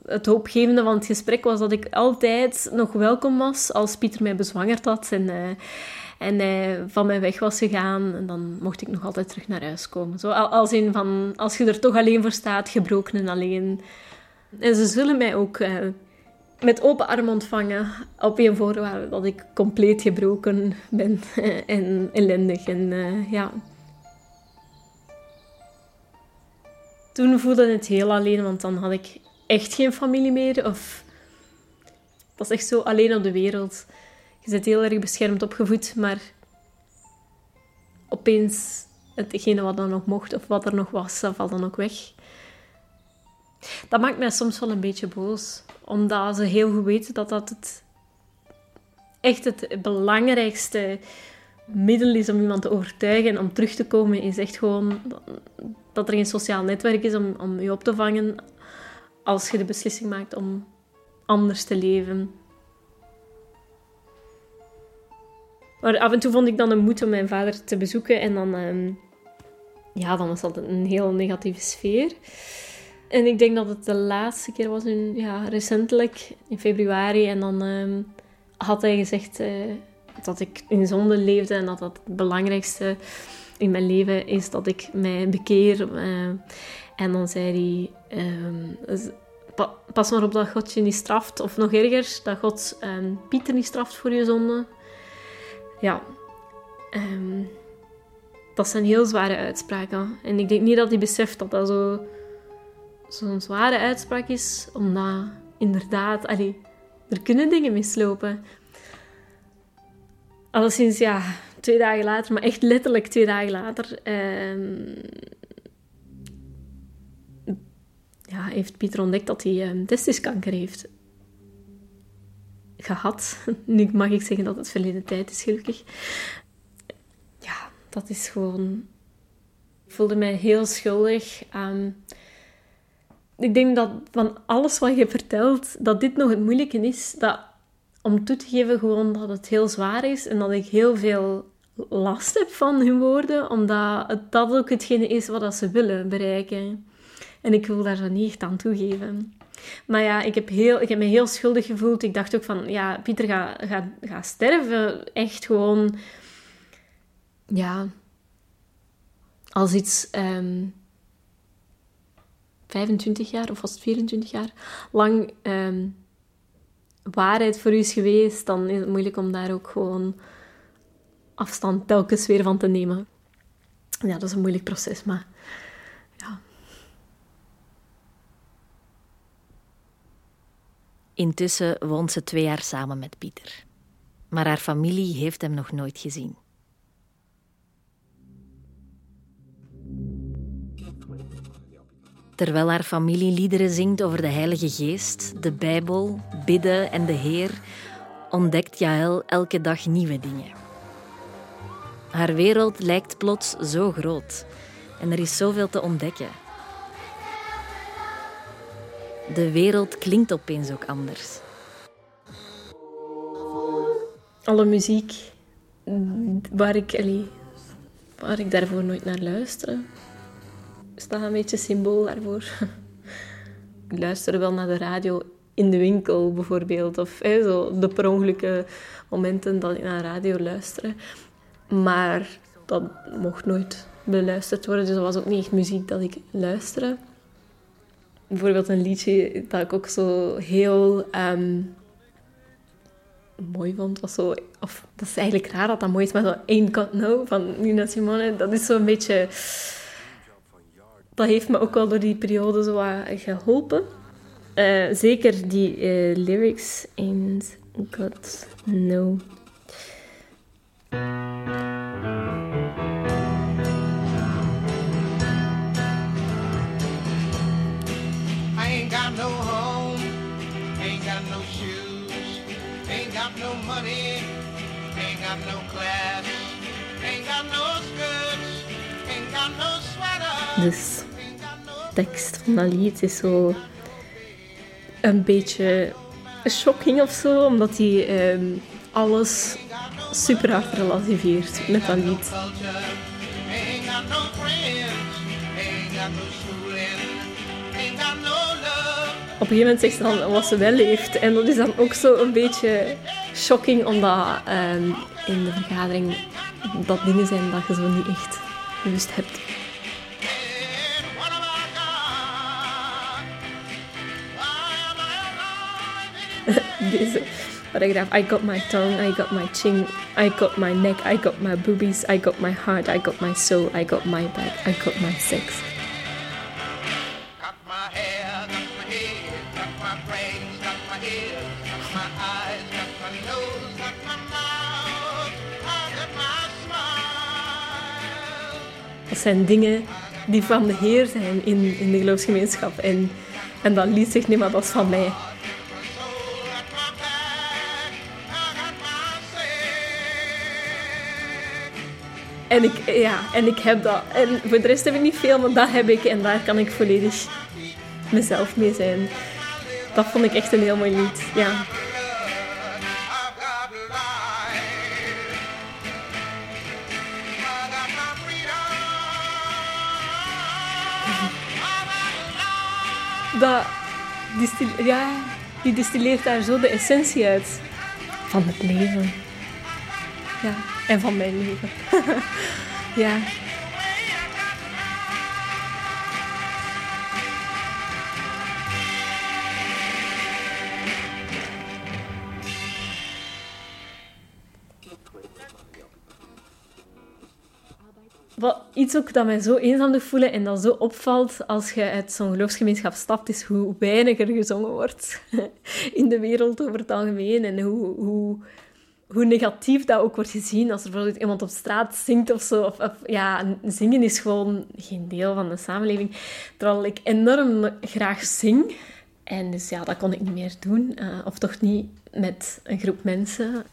Het hoopgevende van het gesprek was dat ik altijd nog welkom was als Pieter mij bezwangerd had en, eh, en hij van mij weg was gegaan. En dan mocht ik nog altijd terug naar huis komen. Zo al- als in van, als je er toch alleen voor staat, gebroken en alleen. En ze zullen mij ook eh, met open armen ontvangen, op één voorwaarde dat ik compleet gebroken ben en ellendig. En eh, ja, toen voelde het heel alleen, want dan had ik echt geen familie meer. Of het was echt zo alleen op de wereld. Je zit heel erg beschermd opgevoed, maar opeens hetgene wat dan nog mocht of wat er nog was, dat valt dan ook weg. Dat maakt mij soms wel een beetje boos, omdat ze heel goed weten dat dat het echt het belangrijkste middel is om iemand te overtuigen en om terug te komen, is echt gewoon dat er geen sociaal netwerk is om, om je op te vangen als je de beslissing maakt om anders te leven. Maar af en toe vond ik dan een moed om mijn vader te bezoeken en dan, um, ja, dan was dat een heel negatieve sfeer. En ik denk dat het de laatste keer was, in, ja, recentelijk, in februari. En dan um, had hij gezegd uh, dat ik in zonde leefde en dat dat het belangrijkste in mijn leven is dat ik mij bekeer. Uh, en dan zei hij, um, pas maar op dat God je niet straft. Of nog erger, dat God um, Pieter niet straft voor je zonde. Ja, dat zijn heel zware uitspraken. En ik denk niet dat hij beseft dat dat zo zo'n zware uitspraak is, omdat inderdaad, er kunnen dingen mislopen. Alleszins, ja, twee dagen later, maar echt letterlijk twee dagen later, uh, ja, heeft Pieter ontdekt dat hij um, testiskanker heeft gehad. Nu mag ik zeggen dat het verleden tijd is, gelukkig. Ja, dat is gewoon... Ik voelde mij heel schuldig. Um, ik denk dat van alles wat je vertelt, dat dit nog het moeilijke is. Dat om toe te geven gewoon dat het heel zwaar is en dat ik heel veel last heb van hun woorden, omdat het, dat ook hetgene is wat ze willen bereiken. En ik wil daar zo niet echt aan toegeven. Maar ja, ik heb, heel, ik heb me heel schuldig gevoeld. Ik dacht ook van, ja, Pieter gaat ga, ga sterven. Echt gewoon, ja, als iets um, 25 jaar, of was het 24 jaar, lang um, waarheid voor u is geweest, dan is het moeilijk om daar ook gewoon afstand telkens weer van te nemen. Ja, dat is een moeilijk proces, maar. Intussen woont ze twee jaar samen met Pieter. Maar haar familie heeft hem nog nooit gezien. Terwijl haar familie liederen zingt over de Heilige Geest, de Bijbel, bidden en de Heer, ontdekt Jaël elke dag nieuwe dingen. Haar wereld lijkt plots zo groot en er is zoveel te ontdekken. De wereld klinkt opeens ook anders. Alle muziek waar ik, waar ik daarvoor nooit naar luisterde, staat een beetje symbool daarvoor. ik luister wel naar de radio in de winkel bijvoorbeeld, of zo de per ongelukke momenten dat ik naar de radio luister. Maar dat mocht nooit beluisterd worden, dus dat was ook niet echt muziek dat ik luisterde bijvoorbeeld een liedje dat ik ook zo heel um, mooi vond. Was zo, of, dat is eigenlijk raar dat dat mooi is, maar zo Ain't Got No van Nina Simone, dat is zo'n beetje... Dat heeft me ook wel door die periode zo geholpen. Uh, zeker die uh, lyrics, Ain't Got No. Dus tekst van dat lied is zo een beetje shocking of zo, omdat hij um, alles super hard met dat lied. Op een gegeven moment zegt ze dan wat ze wel heeft. En dat is dan ook zo een beetje shocking, omdat um, in de vergadering dat dingen zijn dat je zo niet echt bewust hebt. deze paragraaf. I got my tongue, I got my chin, I got my neck, I got my boobies, I got my heart, I got my soul, I got my back, I got my sex. Dat zijn dingen die van de Heer zijn in, in de geloofsgemeenschap. En, en dat liet zich niet maar dat is van mij. En ik, ja, en ik heb dat. En voor de rest heb ik niet veel, maar dat heb ik. En daar kan ik volledig mezelf mee zijn. Dat vond ik echt een heel mooi lied. Ja. Dat distil- ja, die distilleert daar zo de essentie uit van het leven. Ja, en van mijn leven. ja. Wat, iets ook dat mij zo eenzaam doet voelen en dat zo opvalt als je uit zo'n geloofsgemeenschap stapt, is hoe weinig er gezongen wordt in de wereld over het algemeen. En hoe, hoe, hoe negatief dat ook wordt gezien als er bijvoorbeeld iemand op straat zingt of zo. Of, of, ja, zingen is gewoon geen deel van de samenleving. Terwijl ik enorm graag zing. En dus ja, dat kon ik niet meer doen. eh, of toch niet met een groep mensen.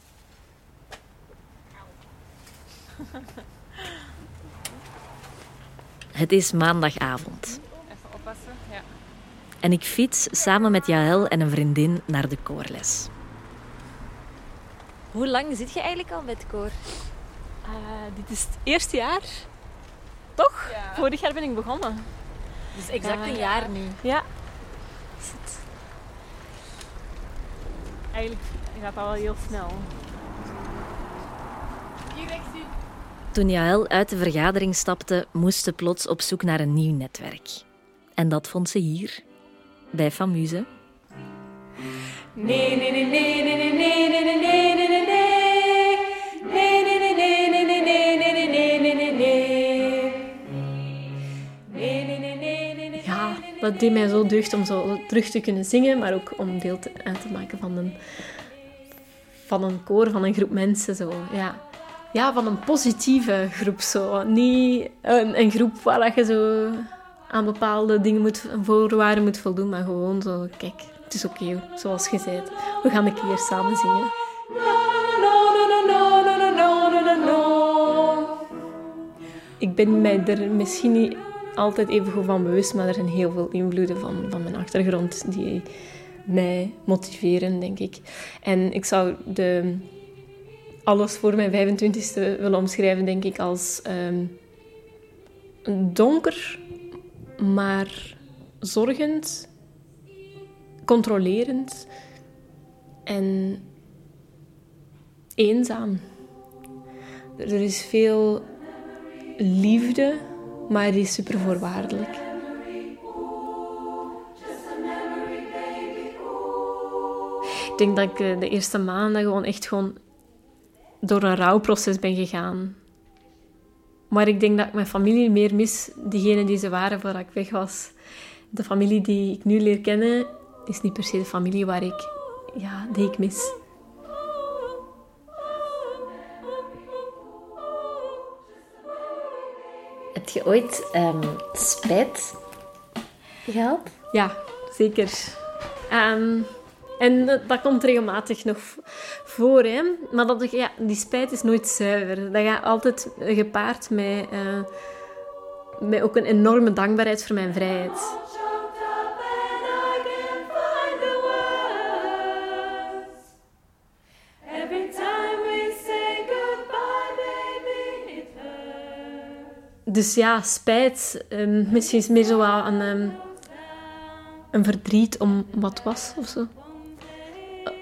Het is maandagavond. Even oppassen, ja. En ik fiets samen met Jaël en een vriendin naar de koorles. Hoe lang zit je eigenlijk al met koor? Eh, dit is het eerste jaar. Toch? Vorig jaar ben ik begonnen. Dus exact Ja. een jaar nu. Ja. Is het. Eigenlijk gaat dat wel heel snel. Toen Jaël uit de vergadering stapte, moest ze plots op zoek naar een nieuw netwerk. En dat vond ze hier, bij Famuse. Nee, nee, nee, nee, nee, nee, nee, nee, nee, nee, nee. Ja, dat deed mij zo deugd om zo terug te kunnen zingen, maar ook om deel te, uit te maken van een, van een koor, van een groep mensen. Zo. Ja. ja, van een positieve groep. Zo. Niet een, een groep waar je zo aan bepaalde dingen moet, voorwaarden moet voldoen, maar gewoon zo, kijk, het is oké, zoals je zei. We gaan een keer samen zingen. Ik ben mij er misschien niet altijd even goed van bewust, maar er zijn heel veel invloeden van, van mijn achtergrond die mij motiveren, denk ik. En ik zou de, alles voor mijn 25e willen omschrijven, denk ik, als ehm, donker, maar zorgend, controlerend en eenzaam. Er is veel liefde, maar die is super voorwaardelijk. Ik denk dat ik eh, de eerste maanden gewoon echt gewoon door een rouwproces ben gegaan. Maar ik denk dat ik mijn familie meer mis, diegenen die ze waren voordat ik weg was. De familie die ik nu leer kennen, is niet per se de familie waar ik, ja, die ik mis. Heb je ooit ehm, spijt gehad? Ja, zeker. Ehm, en dat, dat komt regelmatig nog voor. Hè? Maar dat, ja, die spijt is nooit zuiver. Dat gaat altijd gepaard met, eh, met ook een enorme dankbaarheid voor mijn vrijheid. Dus ja, spijt. ehm, misschien is meer zo wel een, ehm, een verdriet om wat was of zo. Eh,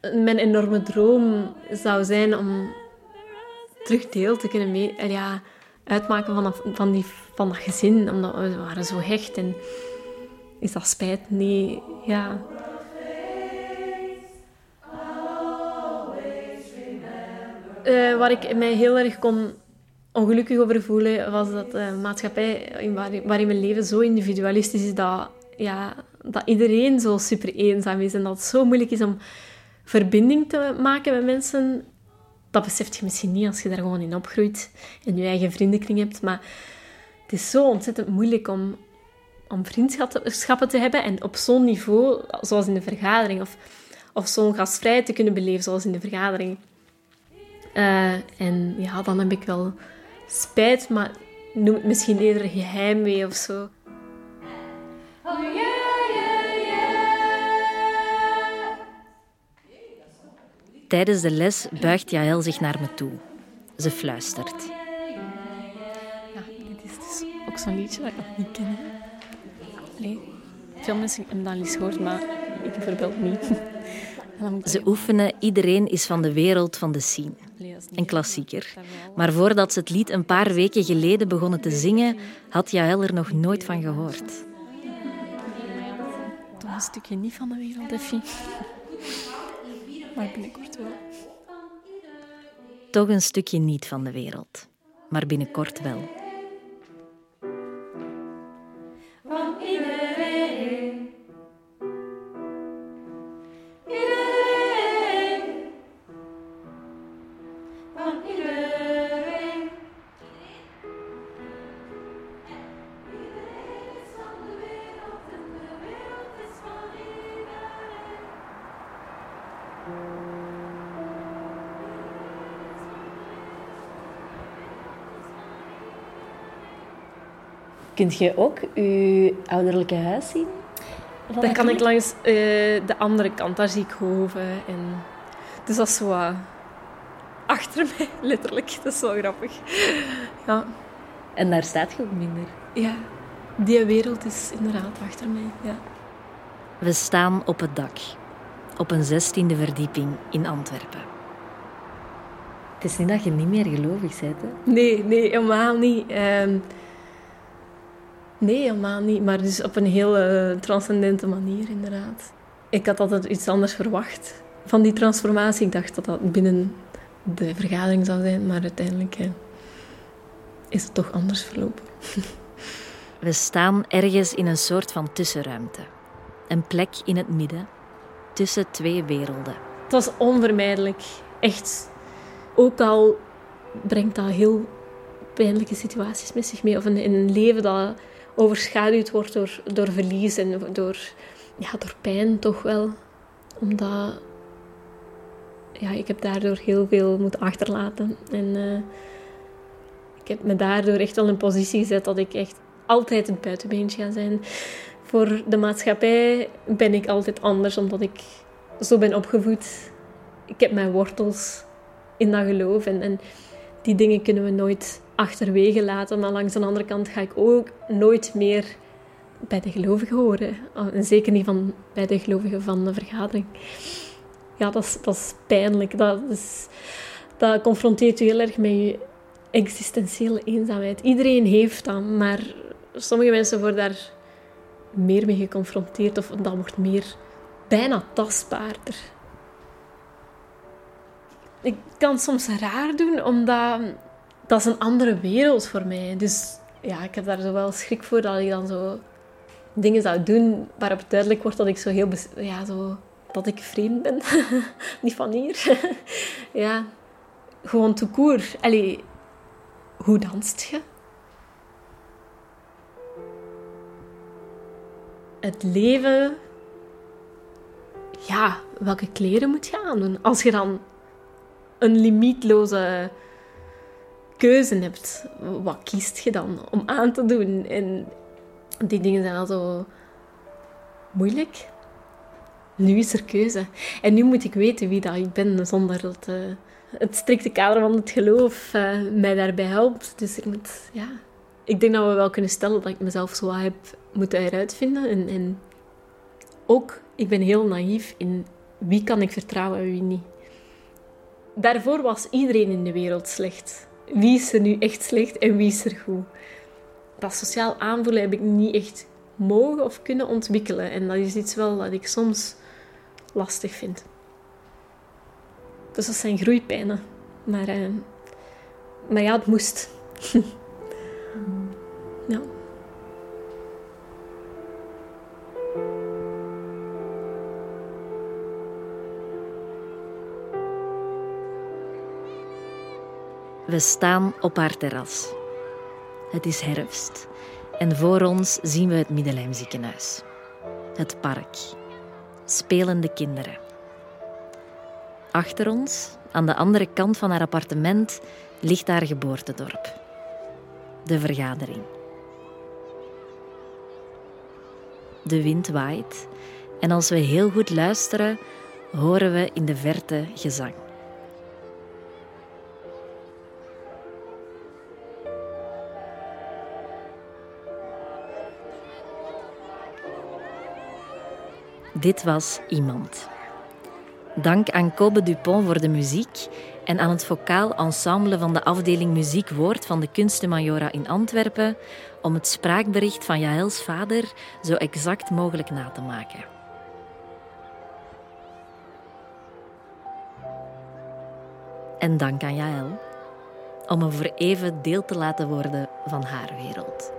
eh, Mijn enorme droom zou zijn om terug deel te kunnen mee, eh, ja, uitmaken van dat, van, die, van dat gezin. Omdat we waren zo hecht en is dat spijt? Nee, ja. Waar ik mij heel erg kon ongelukkig over voelen, was dat de maatschappij in waar- waarin mijn leven zo individualistisch is dat, ja, dat iedereen zo super eenzaam is en dat het zo moeilijk is om verbinding te maken met mensen. Dat beseft je misschien niet als je daar gewoon in opgroeit en je eigen vriendenkring hebt, maar het is zo ontzettend moeilijk om, om vriendschappen te hebben en op zo'n niveau, zoals in de vergadering, of, of zo'n gastvrij te kunnen beleven, zoals in de vergadering. Uh, en ja, dan heb ik wel spijt, maar noem het misschien eerder geheim mee of zo. Oh, yeah, yeah, yeah. Tijdens de les buigt Jaël zich naar me toe. Ze fluistert. Ja, dit is dus ook zo'n liedje dat ik nog niet ken. Nee, veel mensen hebben dat al eens gehoord, maar ik bijvoorbeeld niet. Ze oefenen Iedereen is van de wereld van de scene. Een klassieker. Maar voordat ze het lied een paar weken geleden begonnen te zingen, had Jaël er nog nooit van gehoord. Toch een stukje niet van de wereld, Effie. Maar binnenkort wel. Toch een stukje niet van de wereld. Maar binnenkort wel. Kunt je ook je ouderlijke huis zien? Dan kan ik langs uh, de andere kant, daar zie ik hoven. En... Dus dat is zo uh, achter mij, letterlijk. Dat is zo grappig. Ja. En daar staat je ook minder. Ja, die wereld is inderdaad achter mij. Ja. We staan op het dak, op een zestiende verdieping in Antwerpen. Het is niet dat je niet meer gelovig bent, hè? Nee, nee, helemaal niet. Uh, Nee, helemaal niet. Maar dus op een heel uh, transcendente manier, inderdaad. Ik had altijd iets anders verwacht van die transformatie. Ik dacht dat dat binnen de vergadering zou zijn, maar uiteindelijk uh, is het toch anders verlopen. We staan ergens in een soort van tussenruimte. Een plek in het midden, tussen twee werelden. Het was onvermijdelijk. Echt. Ook al brengt dat heel pijnlijke situaties met zich mee. Of een, een leven dat overschaduwd wordt door, door verlies en door, ja, door pijn toch wel. Omdat ja, ik heb daardoor heel veel moeten achterlaten. En uh, ik heb me daardoor echt wel in een positie gezet dat ik echt altijd het buitenbeentje ga zijn. Voor de maatschappij ben ik altijd anders, omdat ik zo ben opgevoed. Ik heb mijn wortels in dat geloof. En, en die dingen kunnen we nooit achterwege laten. Maar langs de andere kant ga ik ook nooit meer bij de gelovigen horen. Oh, en zeker niet van, bij de gelovigen van de vergadering. Ja, dat is, dat is pijnlijk. Dat, is, dat confronteert u heel erg met je existentiële eenzaamheid. Iedereen heeft dat, maar sommige mensen worden daar meer mee geconfronteerd of dat wordt meer bijna tastbaarder. Ik kan soms raar doen, omdat dat is een andere wereld voor mij. Dus ja, ik heb daar zo wel schrik voor dat ik dan zo dingen zou doen waarop duidelijk wordt dat ik zo heel... Ja, zo... Dat ik vreemd ben. Niet van hier. ja. Gewoon te koer. Allee, hoe danst je? Het leven... Ja, welke kleren moet je aandoen? Als je dan een limietloze keuze hebt, wat kiest je dan om aan te doen? En die dingen zijn al zo moeilijk. Nu is er keuze. En nu moet ik weten wie dat ik ben, zonder dat uh, het strikte kader van het geloof uh, mij daarbij helpt. Dus ik moet, ja... Ik denk dat we wel kunnen stellen dat ik mezelf zo heb moeten heruitvinden. En, en ook, ik ben heel naïef in wie kan ik vertrouwen en wie niet. Daarvoor was iedereen in de wereld slecht wie is er nu echt slecht en wie is er goed. Dat sociaal aanvoelen heb ik niet echt mogen of kunnen ontwikkelen. En dat is iets wel dat ik soms lastig vind. Dus dat zijn groeipijnen. Maar, uh, maar ja, het moest. We staan op haar terras. Het is herfst en voor ons zien we het Middelheim ziekenhuis. Het park. Spelende kinderen. Achter ons, aan de andere kant van haar appartement, ligt haar geboortedorp. De vergadering. De wind waait en als we heel goed luisteren, horen we in de verte gezang. Dit was Iemand. Dank aan Kobe Dupont voor de muziek en aan het vocaal ensemble van de afdeling Muziek Woord van de Kunstenmajora in Antwerpen om het spraakbericht van Jaëls vader zo exact mogelijk na te maken. En dank aan Jaël om me voor even deel te laten worden van haar wereld.